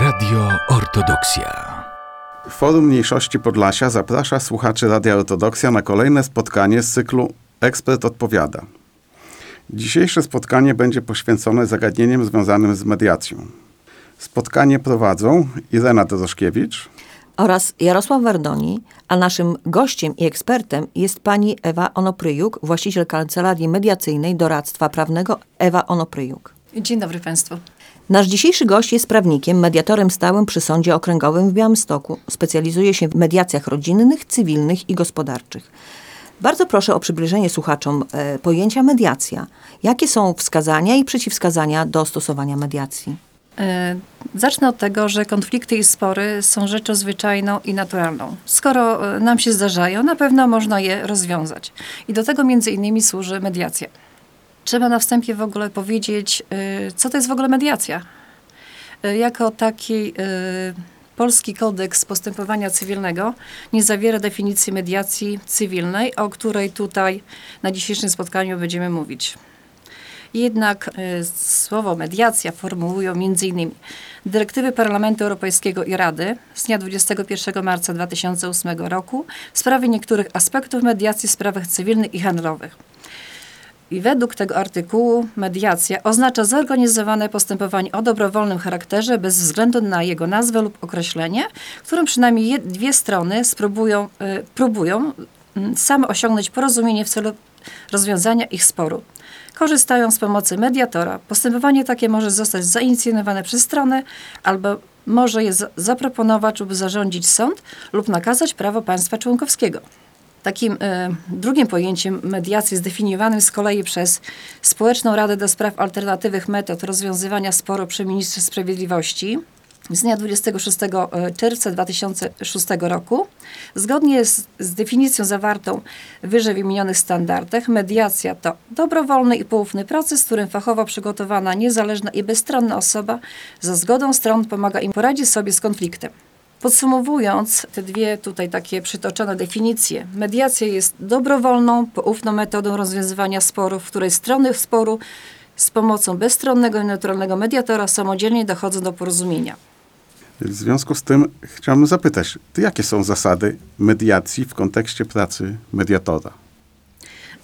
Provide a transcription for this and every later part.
Radio Ortodoksja. Forum Mniejszości Podlasia zaprasza słuchaczy Radia Ortodoksja na kolejne spotkanie z cyklu Ekspert odpowiada. Dzisiejsze spotkanie będzie poświęcone zagadnieniem związanym z mediacją. Spotkanie prowadzą Irena Doroszkiewicz oraz Jarosław Wardoni, a naszym gościem i ekspertem jest pani Ewa Onopryjuk, właściciel Kancelarii Mediacyjnej Doradztwa Prawnego Ewa Onopryjuk. Dzień dobry Państwu. Nasz dzisiejszy gość jest prawnikiem, mediatorem stałym przy Sądzie Okręgowym w Białymstoku. Specjalizuje się w mediacjach rodzinnych, cywilnych i gospodarczych. Bardzo proszę o przybliżenie słuchaczom e, pojęcia mediacja. Jakie są wskazania i przeciwwskazania do stosowania mediacji? E, zacznę od tego, że konflikty i spory są rzeczą zwyczajną i naturalną. Skoro e, nam się zdarzają, na pewno można je rozwiązać. I do tego między innymi służy mediacja. Trzeba na wstępie w ogóle powiedzieć, e, co to jest w ogóle mediacja. E, Jako taki e, polski kodeks postępowania cywilnego nie zawiera definicji mediacji cywilnej, o której tutaj na dzisiejszym spotkaniu będziemy mówić. Jednak y, słowo mediacja formułują m.in. dyrektywy Parlamentu Europejskiego i Rady z dnia 21 marca 2008 roku w sprawie niektórych aspektów mediacji w sprawach cywilnych i handlowych. I według tego artykułu mediacja oznacza zorganizowane postępowanie o dobrowolnym charakterze bez względu na jego nazwę lub określenie, którym przynajmniej dwie strony spróbują, y, próbują y, same osiągnąć porozumienie w celu rozwiązania ich sporu. Korzystają z pomocy mediatora. Postępowanie takie może zostać zainicjowane przez stronę albo może je za- zaproponować lub zarządzić sąd lub nakazać prawo państwa członkowskiego. Takim e, drugim pojęciem mediacji zdefiniowanym z kolei przez Społeczną Radę do Spraw Alternatywnych Metod Rozwiązywania Sporu przy Ministrze Sprawiedliwości z dnia 26 czerwca 2006 roku. Zgodnie z, z definicją zawartą w wyżej wymienionych standardach, mediacja to dobrowolny i poufny proces, w którym fachowo przygotowana, niezależna i bezstronna osoba za zgodą stron pomaga im poradzić sobie z konfliktem. Podsumowując te dwie tutaj takie przytoczone definicje, mediacja jest dobrowolną, poufną metodą rozwiązywania sporów, w której strony sporu z pomocą bezstronnego i neutralnego mediatora samodzielnie dochodzą do porozumienia. W związku z tym chciałbym zapytać, jakie są zasady mediacji w kontekście pracy mediatora?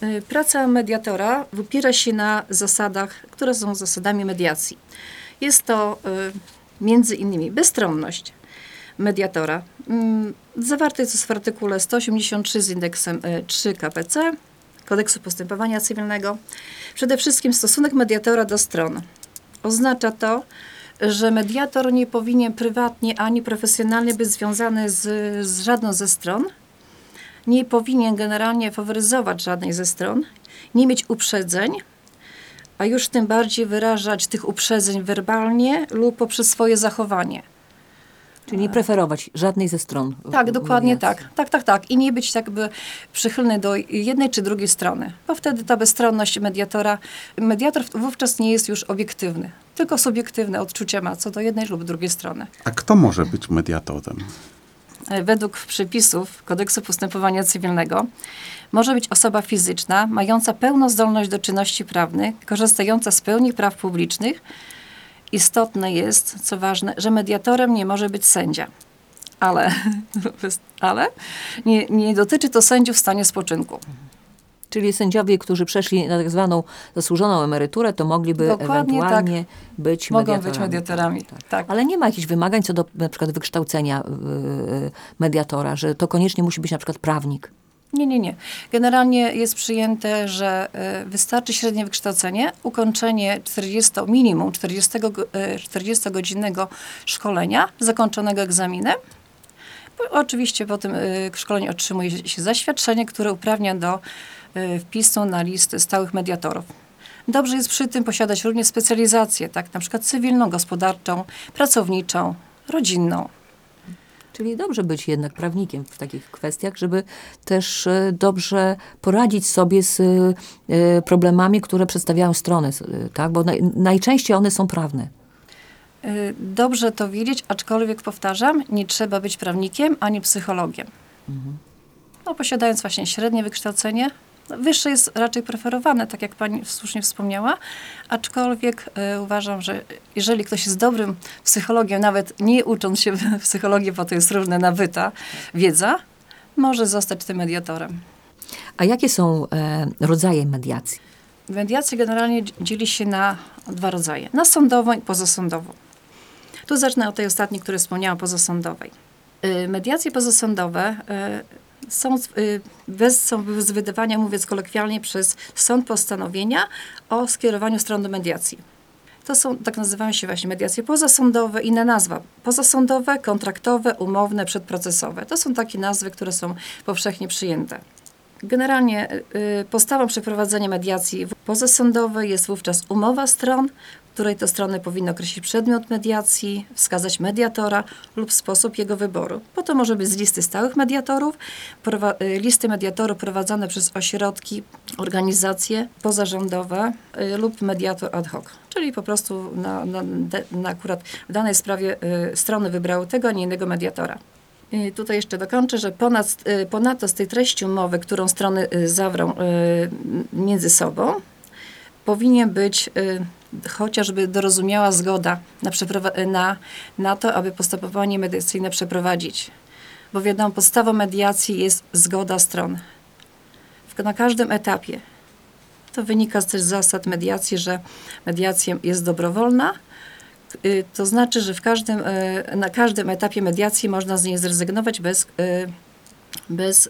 Y, Praca mediatora wypiera się na zasadach, które są zasadami mediacji. Jest to y, między innymi bezstronność mediatora. Mm, Zawarte jest w artykule 183 z indeksem y, 3 KPC, Kodeksu Postępowania Cywilnego. Przede wszystkim stosunek mediatora do stron. Oznacza to, że mediator nie powinien prywatnie ani profesjonalnie być związany z, z żadną ze stron, nie powinien generalnie faworyzować żadnej ze stron, nie mieć uprzedzeń, a już tym bardziej wyrażać tych uprzedzeń werbalnie lub poprzez swoje zachowanie. Czyli nie preferować żadnej ze stron. Tak, dokładnie tak. Tak, tak, tak. I nie być jakby przychylny do jednej czy drugiej strony, bo wtedy ta bezstronność mediatora, mediator wówczas nie jest już obiektywny, tylko subiektywne odczucia ma co do jednej lub drugiej strony. A kto może być mediatorem? E, według przepisów Kodeksu Postępowania Cywilnego może być osoba fizyczna mająca pełną zdolność do czynności prawnych, korzystająca z pełni praw publicznych. Istotne jest, co ważne, że mediatorem nie może być sędzia. Ale, ale nie, nie dotyczy to sędziów w stanie spoczynku. Czyli sędziowie, którzy przeszli na tak zwaną zasłużoną emeryturę, to mogliby Dokładnie ewentualnie być Mogą mediatorami. być mediatorami. Tak, tak. Tak. Ale nie ma jakichś wymagań co do na przykład wykształcenia yy, mediatora, że to koniecznie musi być na przykład prawnik. Nie, nie, nie. Generalnie jest przyjęte, że y, wystarczy średnie wykształcenie, ukończenie 40, minimum 40, go- y, 40-godzinnego szkolenia zakończonego egzaminem. Oczywiście po tym y, szkoleniu otrzymuje się zaświadczenie, które uprawnia do wpisu na listę stałych mediatorów. Dobrze jest przy tym posiadać również specjalizację, tak, na przykład cywilną, gospodarczą, pracowniczą, rodzinną. Czyli dobrze być jednak prawnikiem w takich kwestiach, żeby też e, dobrze poradzić sobie z e, problemami, które przedstawiają strony, e, tak? Bo naj, najczęściej one są prawne. Dobrze to wiedzieć, aczkolwiek powtarzam, nie trzeba być prawnikiem ani psychologiem. No, posiadając właśnie średnie wykształcenie, Wyższe jest raczej preferowane, tak jak pani słusznie wspomniała, aczkolwiek e, uważam, że jeżeli ktoś jest dobrym psychologiem, nawet nie ucząc się psychologii, bo to jest różne nabyta wiedza, może zostać tym mediatorem. A jakie są e, rodzaje mediacji? Mediacja generalnie dzi- dzieli się na dwa rodzaje. Na sądową i pozasądową. Tu zacznę od tej ostatniej, której wspomniałam, pozasądowej. Y, Mediacje pozasądowe y, są, y, bez, są bez wydawania, mówiąc kolokwialnie, przez sąd postanowienia o skierowaniu stron do mediacji. To są, tak nazywają się właśnie mediacje pozasądowe, inna nazwa. Pozasądowe, kontraktowe, umowne, przedprocesowe. To są takie nazwy, które są powszechnie przyjęte. Generalnie y, podstawą przeprowadzenia mediacji pozasądowej jest wówczas umowa stron, której to strony powinny określić przedmiot mediacji, wskazać mediatora lub sposób jego wyboru. Bo to może być z listy stałych mediatorów, y, listy mediatorów prowadzone przez ośrodki, organizacje pozarządowe y, lub mediator ad hoc. Czyli po prostu na, na, na akurat w danej sprawie y, strony wybrały tego, a nie innego mediatora. Tutaj jeszcze dokończę, że ponad, ponadto z tej treści umowy, którą strony zawrą między sobą, powinien być chociażby dorozumiała zgoda na, na, na to, aby postępowanie mediacyjne przeprowadzić. Bo wiadomo, podstawą mediacji jest zgoda stron. Na każdym etapie. To wynika też z zasad mediacji, że mediacja jest dobrowolna, Y, To znaczy, że w każdym, y, na każdym etapie mediacji można z niej zrezygnować bez, y, bez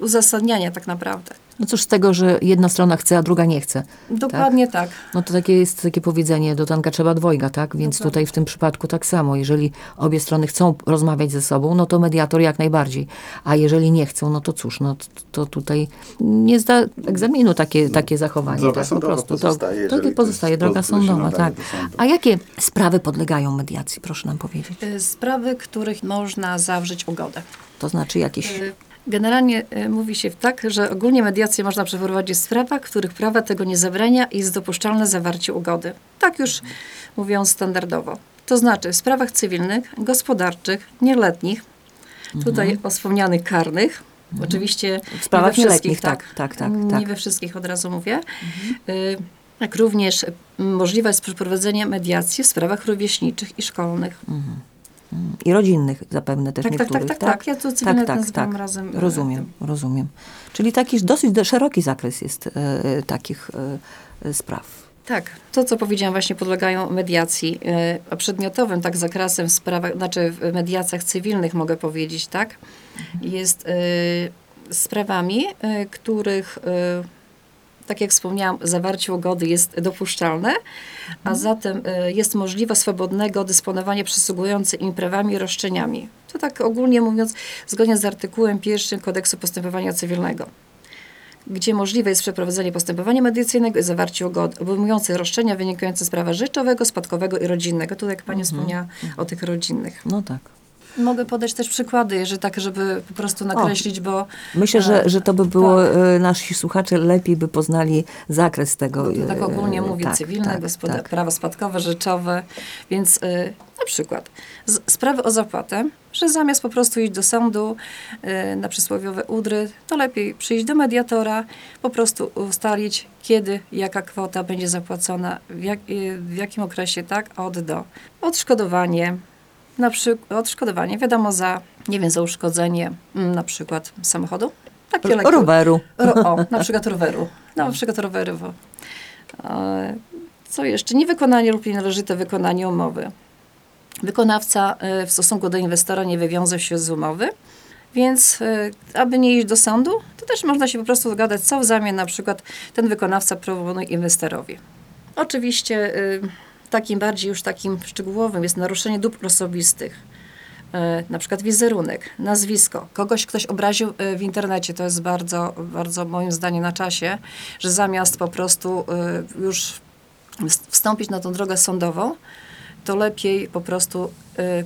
uzasadniania tak naprawdę. No cóż z tego, że jedna strona chce, a druga nie chce. Dokładnie tak. No to takie jest takie powiedzenie, do tanka trzeba dwojga, tak? Więc Dokładnie. tutaj w tym przypadku tak samo. Jeżeli obie strony chcą rozmawiać ze sobą, no to mediator jak najbardziej. A jeżeli nie chcą, no to cóż, no to, to tutaj nie zda egzaminu takie, takie zachowanie. Droga tak, po sądowa prostu. pozostaje, To, to pozostaje, droga po- sądowa, tak. A jakie sprawy podlegają mediacji, proszę nam powiedzieć? Y, Sprawy, których można zawrzeć ugodę. To znaczy jakieś... Generalnie y, mówi się tak, że ogólnie mediację można przeprowadzić w sprawach, których prawa tego nie zabrania i jest dopuszczalne zawarcie ugody. Tak już mówiąc standardowo. To znaczy w sprawach cywilnych, gospodarczych, nieletnich, tutaj o wspomnianych karnych, oczywiście Mhm. W sprawach nie we wszystkich, nieletnich, tak, tak, tak, Nie tak. we wszystkich od razu mówię. Y, Jak również możliwe jest przeprowadzenie mediacji w sprawach rówieśniczych i szkolnych. I rodzinnych zapewne też Tak, tak, niektórych, tak, tak, tak. Ja to cywilne nazywam razem, e, Rozumiem, rozumiem. Czyli taki dosyć do- szeroki zakres jest e, takich e, spraw. Tak, to co powiedziałam właśnie podlegają mediacji. A przedmiotowym tak zakresem w sprawach, znaczy w mediacjach cywilnych mogę powiedzieć, tak, jest sprawami, których tak jak wspomniałam, zawarcie ugody jest dopuszczalne, a zatem e, jest możliwe swobodnego dysponowania przysługującymi im prawami i roszczeniami. To tak ogólnie mówiąc, zgodnie z artykułem pierwszym Kodeksu Postępowania Cywilnego gdzie możliwe jest przeprowadzenie postępowania mediacyjnego i zawarcie ugody obejmujących roszczenia wynikające z prawa życzowego, spadkowego i rodzinnego. Tutaj jak Pani wspomniała o tych rodzinnych. No tak. Mogę podać też przykłady, że tak, żeby po prostu nakreślić, bo Myślę, że, e, że to by było, tak. nasi słuchacze lepiej by poznali zakres tego. To tak e, ogólnie mówię, tak, cywilne, tak, gospoda- tak. prawo spadkowe, rzeczowe, więc y, na przykład z, sprawy o zapłatę, że zamiast po prostu iść do sądu y, na przysłowiowe udry, to lepiej przyjść do mediatora, po prostu ustalić, kiedy, jaka kwota będzie zapłacona, w, jak, y, w jakim okresie, tak, od do. Odszkodowanie, na przykład odszkodowanie, wiadomo, za, nie wiem, za uszkodzenie mm, na przykład samochodu. Takie roweru. Ro, o, na przykład roweru. No, na przykład roweru. Bo, e, co jeszcze? Niewykonanie lub nienależyte wykonanie umowy. Wykonawca e, w stosunku do inwestora nie wywiązał się z umowy, więc e, aby nie iść do sądu, to też można się po prostu dogadać, co w zamian na przykład ten wykonawca proponuje inwestorowi. Oczywiście e, takim bardziej już takim szczegółowym jest naruszenie dóbr osobistych e, na przykład wizerunek, nazwisko, kogoś ktoś obraził e, w internecie, to jest bardzo, bardzo moim zdaniem na czasie, że zamiast po prostu e, już wst- wstąpić na tą drogę sądową, to lepiej po prostu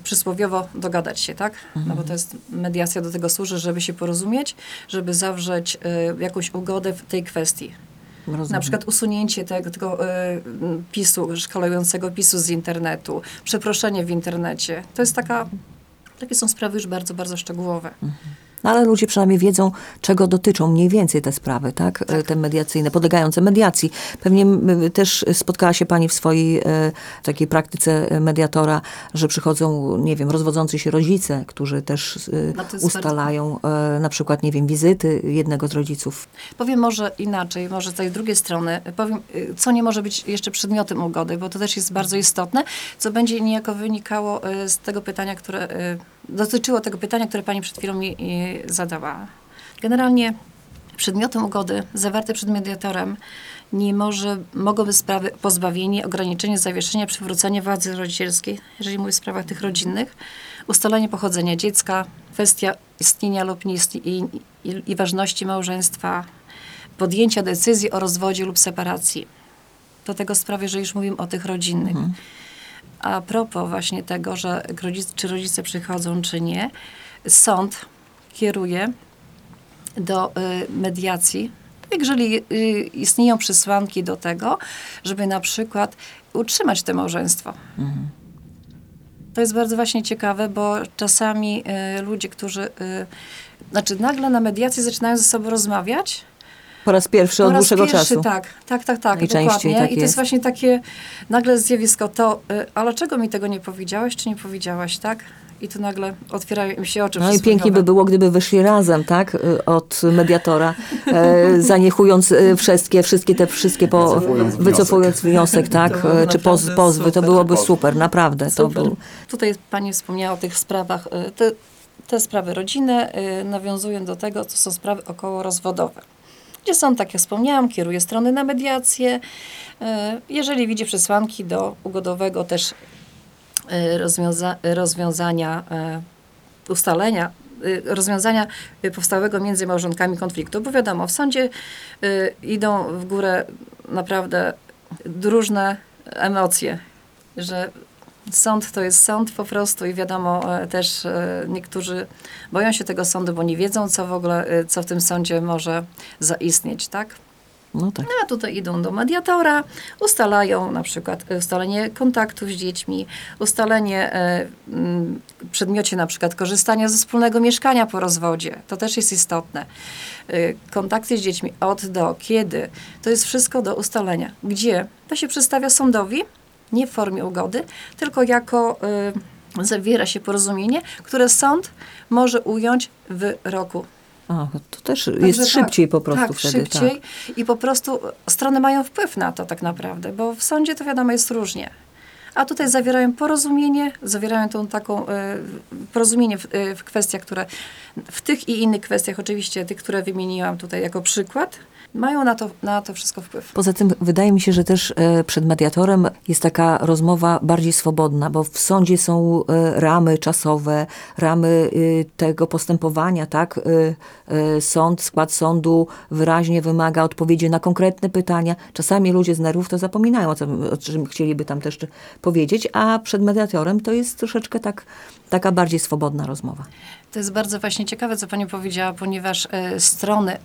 przysłowiowo dogadać się, tak? No bo to jest mediacja do tego służy, żeby się porozumieć, żeby zawrzeć jakąś ugodę w tej kwestii. Rozumiem. Na przykład usunięcie tego, tego y, pisu, szkalującego pisu z internetu, przeproszenie w internecie. To jest taka, takie są sprawy już bardzo, bardzo szczegółowe. No, ale ludzie przynajmniej wiedzą, czego dotyczą mniej więcej te sprawy, tak? E, Te mediacyjne, podlegające mediacji. Pewnie też spotkała się Pani w swojej e, takiej praktyce e, mediatora, że przychodzą, nie wiem, rozwodzący się rodzice, którzy też No ustalają e, na przykład, nie wiem, wizyty jednego z rodziców. Powiem może inaczej, może z tej drugiej strony, powiem, co nie może być jeszcze przedmiotem ugody, bo to też jest bardzo istotne, co będzie niejako wynikało z tego pytania, które dotyczyło tego pytania, które pani przed chwilą mi zadała. Generalnie przedmiotem ugody zawarte przed mediatorem nie może, mogą być sprawy pozbawienie, ograniczenie, zawieszenie, przywrócenie władzy rodzicielskiej, jeżeli mówię o sprawach tych rodzinnych, ustalenie pochodzenia dziecka, kwestia istnienia lub nie i, i, i ważności małżeństwa, podjęcia decyzji o rozwodzie lub separacji. Do tego sprawy, że już mówimy o tych rodzinnych. A propos właśnie tego, że rodzic, czy rodzice przychodzą, czy nie, sąd kieruje do y, mediacji, jeżeli y, istnieją przesłanki do tego, żeby na przykład utrzymać to małżeństwo. To jest bardzo właśnie ciekawe, bo czasami y, ludzie, którzy, znaczy nagle na mediacji zaczynają ze sobą rozmawiać, Po raz pierwszy od po raz dłuższego pierwszy, czasu. Tak, tak, tak, tak, Najczęściej dokładnie. tak I to jest właśnie takie nagle zjawisko, to, y, ale czego mi tego nie powiedziałeś, czy nie powiedziałaś, tak? I tu nagle otwierają im się oczy No i pięknie by było, gdyby wyszli razem, tak, y, od mediatora, e, zaniechując e, wszystkie, wszystkie te wszystkie po, Wycofując wniosek. wycofując wniosek, tak, To byłoby e, czy poz, pozwy, to super. byłoby super, naprawdę. To Super. był, Tutaj pani wspomniała o tych sprawach. y, Te, te sprawy rodzinne y, nawiązują do tego, co są sprawy okołorozwodowe. Gdzie sąd, tak jak wspomniałam, kieruje strony na mediację. Y, Jeżeli widzi przesłanki do ugodowego też y, rozwiąza- rozwiązania, y, ustalenia, rozwiązania powstałego między małżonkami konfliktu, bo wiadomo, w sądzie idą w górę naprawdę różne emocje, że Sąd to jest sąd po prostu i wiadomo e, też e, niektórzy boją się tego sądu, bo nie wiedzą, co w ogóle, e, co w tym sądzie może zaistnieć, tak? no tak. No, a tutaj idą do mediatora, ustalają na przykład ustalenie kontaktów z dziećmi, ustalenie w przedmiocie na przykład korzystania ze wspólnego mieszkania po rozwodzie. To też jest istotne. Kontakty z dziećmi od do, kiedy. To jest wszystko do ustalenia. Gdzie? To się przedstawia sądowi, nie w formie ugody, tylko jako e, zawiera się porozumienie, które sąd może ująć w roku. A, to też Także jest tak, szybciej po prostu tak, wtedy. szybciej Tak. i po prostu strony mają wpływ na to tak naprawdę, bo w sądzie to wiadomo jest różnie. A tutaj zawierają porozumienie, zawierają tą taką e, porozumienie w, e, w kwestiach, które w tych i innych kwestiach, oczywiście tych, które wymieniłam tutaj jako przykład, mają na to, na to wszystko wpływ. Poza tym wydaje mi się, że też e, przed mediatorem jest taka rozmowa bardziej swobodna, bo w sądzie są e, ramy czasowe, ramy e, tego postępowania, tak? Sąd, skład sądu wyraźnie wymaga odpowiedzi na konkretne pytania. Czasami ludzie z nerwów to zapominają, o, co, o czym chcieliby tam też powiedzieć, a przed mediatorem to jest troszeczkę tak, taka bardziej swobodna rozmowa. To jest bardzo właśnie ciekawe, co Pani powiedziała, ponieważ e, strony e,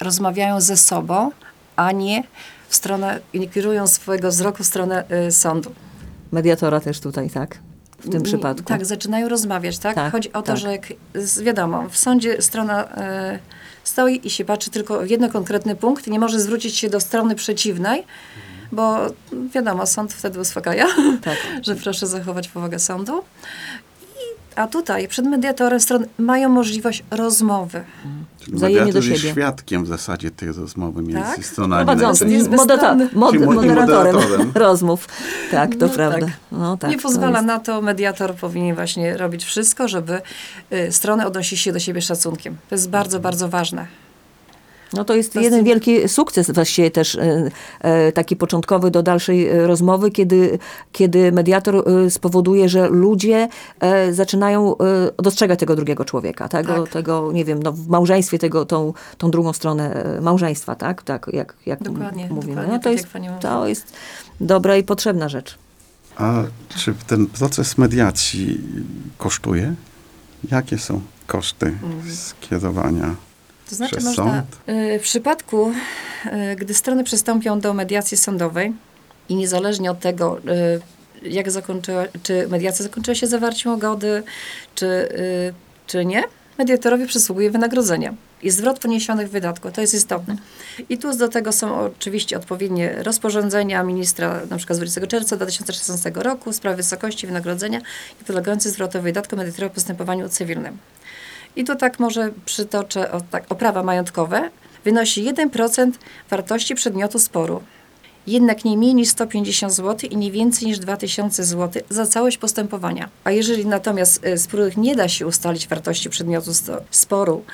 rozmawiają ze sobą, a nie w stronę, nie kierują swojego wzroku w stronę e, sądu. Mediatora też tutaj, tak? W tym Nie, przypadku. Tak, zaczynają rozmawiać, tak? Tak, Chodzi o to, tak. że jak, z- wiadomo, w sądzie strona e, stoi i się patrzy tylko w jeden konkretny punkt, nie może zwrócić się do strony przeciwnej, bo wiadomo, sąd wtedy uspokaja, Tak. że proszę zachować powagę sądu. A tutaj przed mediatorem strony mają możliwość rozmowy. Czyli Wzajemnie mediator do jest siebie. świadkiem w zasadzie tej rozmowy między Tak? stronami. Prowadzącym, jest moderator, mod, moderatorem, moderatorem. rozmów. Tak, to No prawda. tak. No, tak, nie to pozwala jest- na to, mediator powinien właśnie robić wszystko, żeby y, strony odnosiły się do siebie szacunkiem. To jest bardzo, bardzo ważne. No to jest To jeden jest- wielki sukces właściwie też e, e, taki początkowy do dalszej e, rozmowy, kiedy, kiedy mediator spowoduje, że ludzie e, zaczynają e, dostrzegać tego drugiego człowieka, tego, Tak. tego nie wiem, no, w małżeństwie tego, tą, tą drugą stronę małżeństwa, tak? Tak, jak, jak Dokładnie, mówimy. dokładnie no, to, tak, jest, jak pani mówi. to jest dobra i potrzebna rzecz. A czy ten proces mediacji kosztuje? Jakie są koszty skierowania To znaczy przez można, sąd? y, w przypadku, y, gdy strony przystąpią do mediacji sądowej i niezależnie od tego, y, jak zakończyła, czy mediacja zakończyła się zawarciem ugody, czy, czy nie, mediatorowi przysługuje wynagrodzenia i zwrot poniesionych wydatków. To jest istotne. I tu do tego są oczywiście odpowiednie rozporządzenia ministra na przykład z 20 czerwca 2016 roku w sprawie wysokości wynagrodzenia i podlegających zwrotowi wydatku mediatora w postępowaniu cywilnym. I tu tak może przytoczę o, tak, oprawa majątkowe wynosi 1% wartości przedmiotu sporu. Jednak nie mniej niż 150 zł i nie więcej niż 2000 zł za całość postępowania. A jeżeli natomiast y, z których nie da się ustalić wartości przedmiotu sporu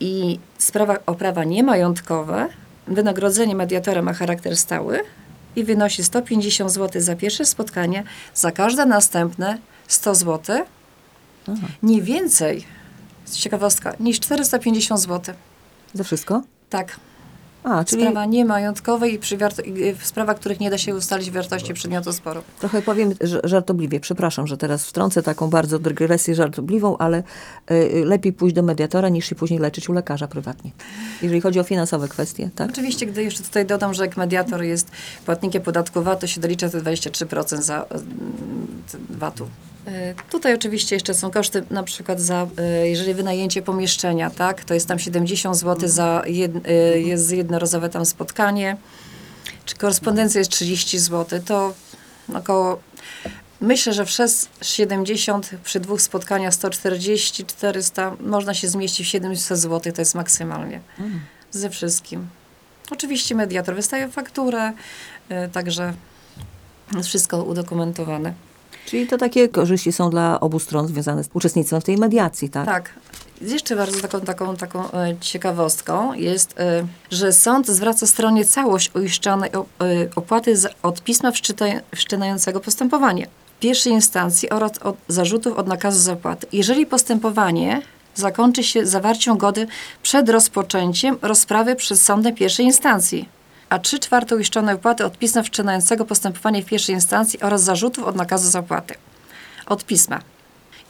i sprawa o prawa niemajątkowe, wynagrodzenie mediatora ma charakter stały i wynosi 150 zł za pierwsze spotkanie, za każde następne 100 zł, nie więcej, ciekawostka, niż 450 zł. Za wszystko? Tak. A, czyli Sprawa niemajątkowa i przy i w sprawach, których nie da się ustalić wartości przedmiotu sporu. trochę powiem żartobliwie. Przepraszam, że teraz wtrącę taką bardzo dygresję żartobliwą, ale y, lepiej pójść do mediatora, niż się później leczyć u lekarza prywatnie. Jeżeli chodzi o finansowe kwestie, tak? Oczywiście, gdy jeszcze tutaj dodam, że jak mediator jest płatnikiem podatku VAT, to się dolicza te 23% za t- VAT-u. Y, Tutaj oczywiście jeszcze są koszty na przykład za, y, jeżeli wynajęcie pomieszczenia, tak, to jest tam 70 zł za jed, y, jest jednorazowe tam spotkanie, czy korespondencja jest 30 zł, to około, myślę, że przez 70 przy dwóch spotkaniach 140, 400, można się zmieścić w 700 zł, to jest maksymalnie ze wszystkim. Oczywiście mediator wystaje fakturę, także jest wszystko udokumentowane. Czyli to takie korzyści są dla obu stron związane z uczestnictwem w tej mediacji, tak? Tak. Jeszcze bardzo taką, taką, taką e, ciekawostką jest, e, że sąd zwraca stronie całość uiszczonej o, e, opłaty od pisma wszczynającego postępowanie w pierwszej instancji oraz od zarzutów od nakazu zapłaty. Jeżeli postępowanie zakończy się zawarciem gody przed rozpoczęciem rozprawy przed sądem pierwszej instancji, a 3 czwarte uiszczonej opłaty od pisma wszczynającego postępowanie w pierwszej instancji oraz zarzutów od nakazu zapłaty. Od pisma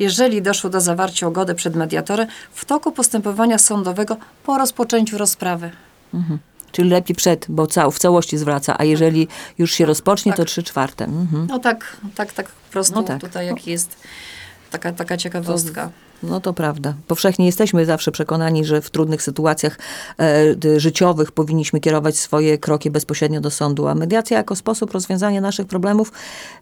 jeżeli doszło do zawarcia ugody przed mediatorem w toku postępowania sądowego po rozpoczęciu rozprawy. Czyli lepiej przed, bo cał, w całości zwraca, a jeżeli już się rozpocznie, to Tak. trzy czwarte. Mhm. No tak, tak, tak po prostu No tak. tutaj jak jest taka, taka ciekawostka. No to prawda. Powszechnie jesteśmy zawsze przekonani, że w trudnych sytuacjach e, życiowych powinniśmy kierować swoje kroki bezpośrednio do sądu, a mediacja jako sposób rozwiązania naszych problemów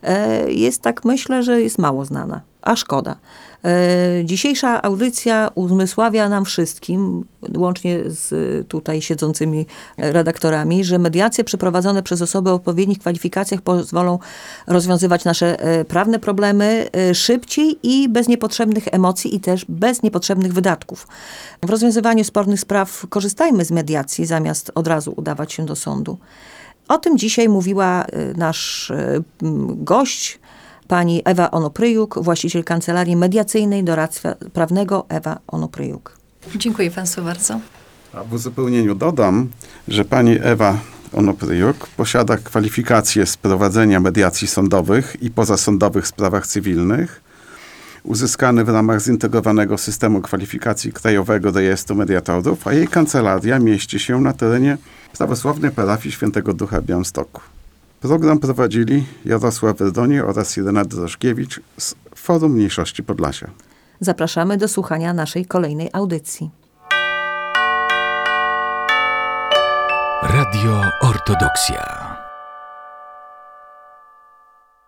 e, jest tak, myślę, że jest mało znana. A szkoda. E, dzisiejsza audycja uzmysławia nam wszystkim, łącznie z tutaj siedzącymi redaktorami, że mediacje przeprowadzone przez osoby o odpowiednich kwalifikacjach pozwolą rozwiązywać nasze e, prawne problemy e, szybciej i bez niepotrzebnych emocji i też bez niepotrzebnych wydatków. W rozwiązywaniu spornych spraw korzystajmy z mediacji, zamiast od razu udawać się do sądu. O tym dzisiaj mówiła nasz gość, pani Ewa Onopryjuk, właściciel kancelarii mediacyjnej doradztwa prawnego Ewa Onopryjuk. Dziękuję Państwu bardzo. A w uzupełnieniu dodam, że pani Ewa Onopryjuk posiada kwalifikacje z prowadzenia mediacji sądowych i pozasądowych w sprawach cywilnych, uzyskany w ramach zintegrowanego systemu kwalifikacji Krajowego Rejestru Mediatorów, a jej kancelaria mieści się na terenie prawosławnej parafii Świętego Ducha Białymstoku. Program prowadzili Jarosław Wydoni oraz Irena Drożkiewicz z Forum Mniejszości Podlasia. Zapraszamy do słuchania naszej kolejnej audycji. Radio Ortodoksja.